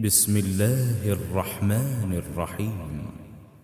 بسم الله الرحمن الرحيم.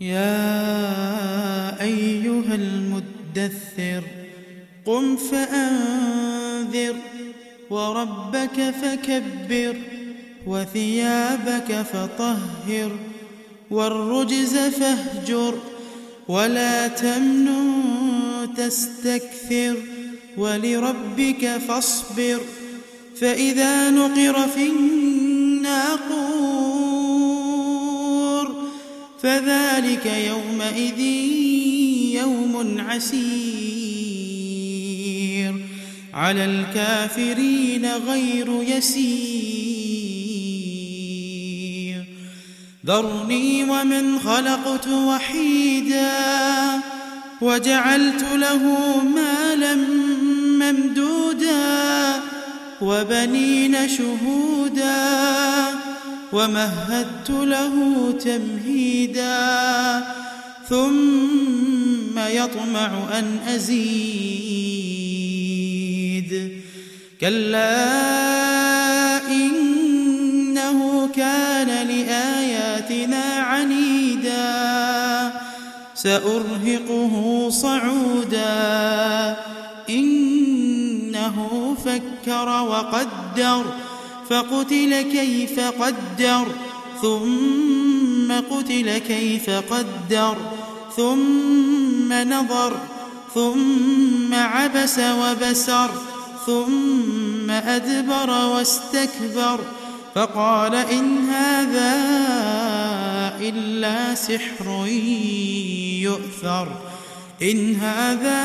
يا أيها المدثر قم فأنذر وربك فكبر وثيابك فطهر والرجز فاهجر ولا تمنن تستكثر ولربك فاصبر فإذا نقر في الناقور فذلك يومئذ يوم عسير. على الكافرين غير يسير. ذرني ومن خلقت وحيدا وجعلت له مالا ممدودا وبنين شهودا ومهدت له تمهيدا ثم يطمع أن أزيد. كلا إنه كان لآياتنا عنيدا سأرهقه صعودا. فكر وقدر فقتل كيف قدر ثم قتل كيف قدر ثم نظر ثم عبس وبسر ثم أدبر واستكبر فقال إن هذا إلا سحر يؤثر إن هذا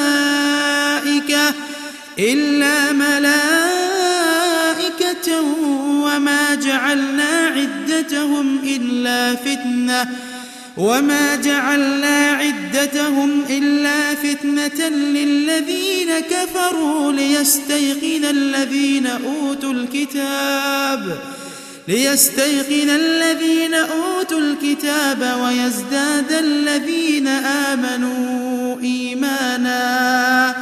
إلا ملائكة وما جعلنا عدتهم إلا فتنة وما جعلنا عدتهم إلا فتنة للذين كفروا ليستيقن الذين أوتوا الكتاب ليستيقن الذين أوتوا الكتاب ويزداد الذين آمنوا إيمانا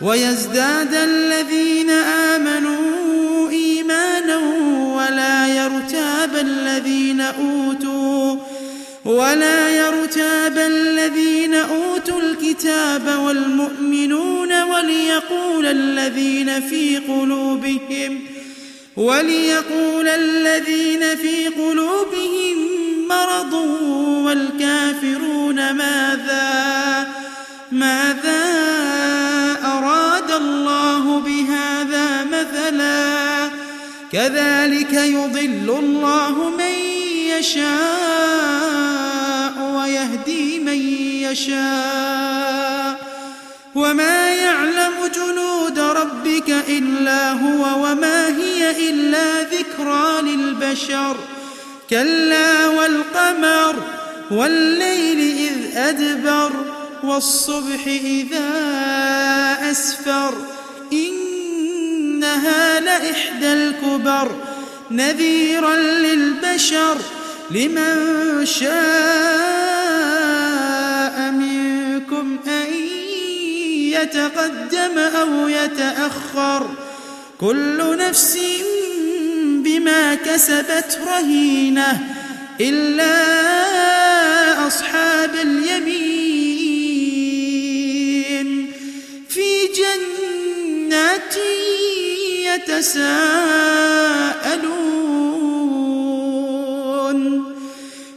ويزداد الذين آمنوا إيمانا ولا يرتاب الذين أوتوا ولا يرتاب الذين أوتوا الكتاب والمؤمنون وليقول الذين في قلوبهم وليقول الذين في قلوبهم مرض والكافرون ماذا ماذا كذلك يضل الله من يشاء ويهدي من يشاء. وما يعلم جنود ربك إلا هو وما هي إلا ذكرى للبشر. كلا والقمر والليل إذ أدبر والصبح إذا أسفر. إنها لإحدى الكبر نذيرا للبشر لمن شاء منكم أن يتقدم أو يتأخر كل نفس بما كسبت رهينة إلا يتساءلون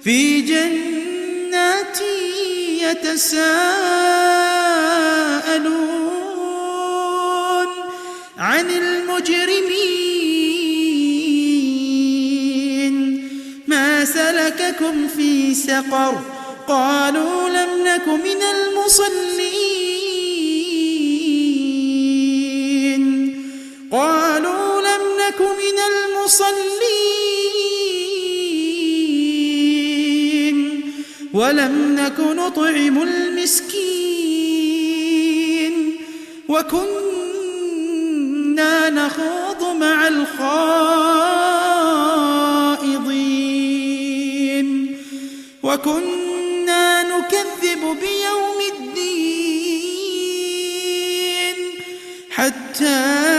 في جنات يتساءلون عن المجرمين. ما سلككم في سقر؟ قالوا لم نك من المصلين. المصلين ولم نك نطعم المسكين وكنا نخوض مع الخائضين وكنا نكذب بيوم الدين حتى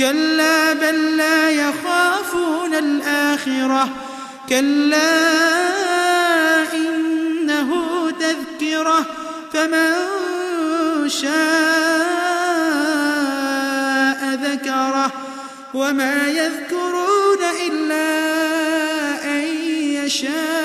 كلا بل لا يخافون الآخرة. كلا إنه تذكرة. فمن شاء ذكره. وما يذكرون إلا أن يشاء.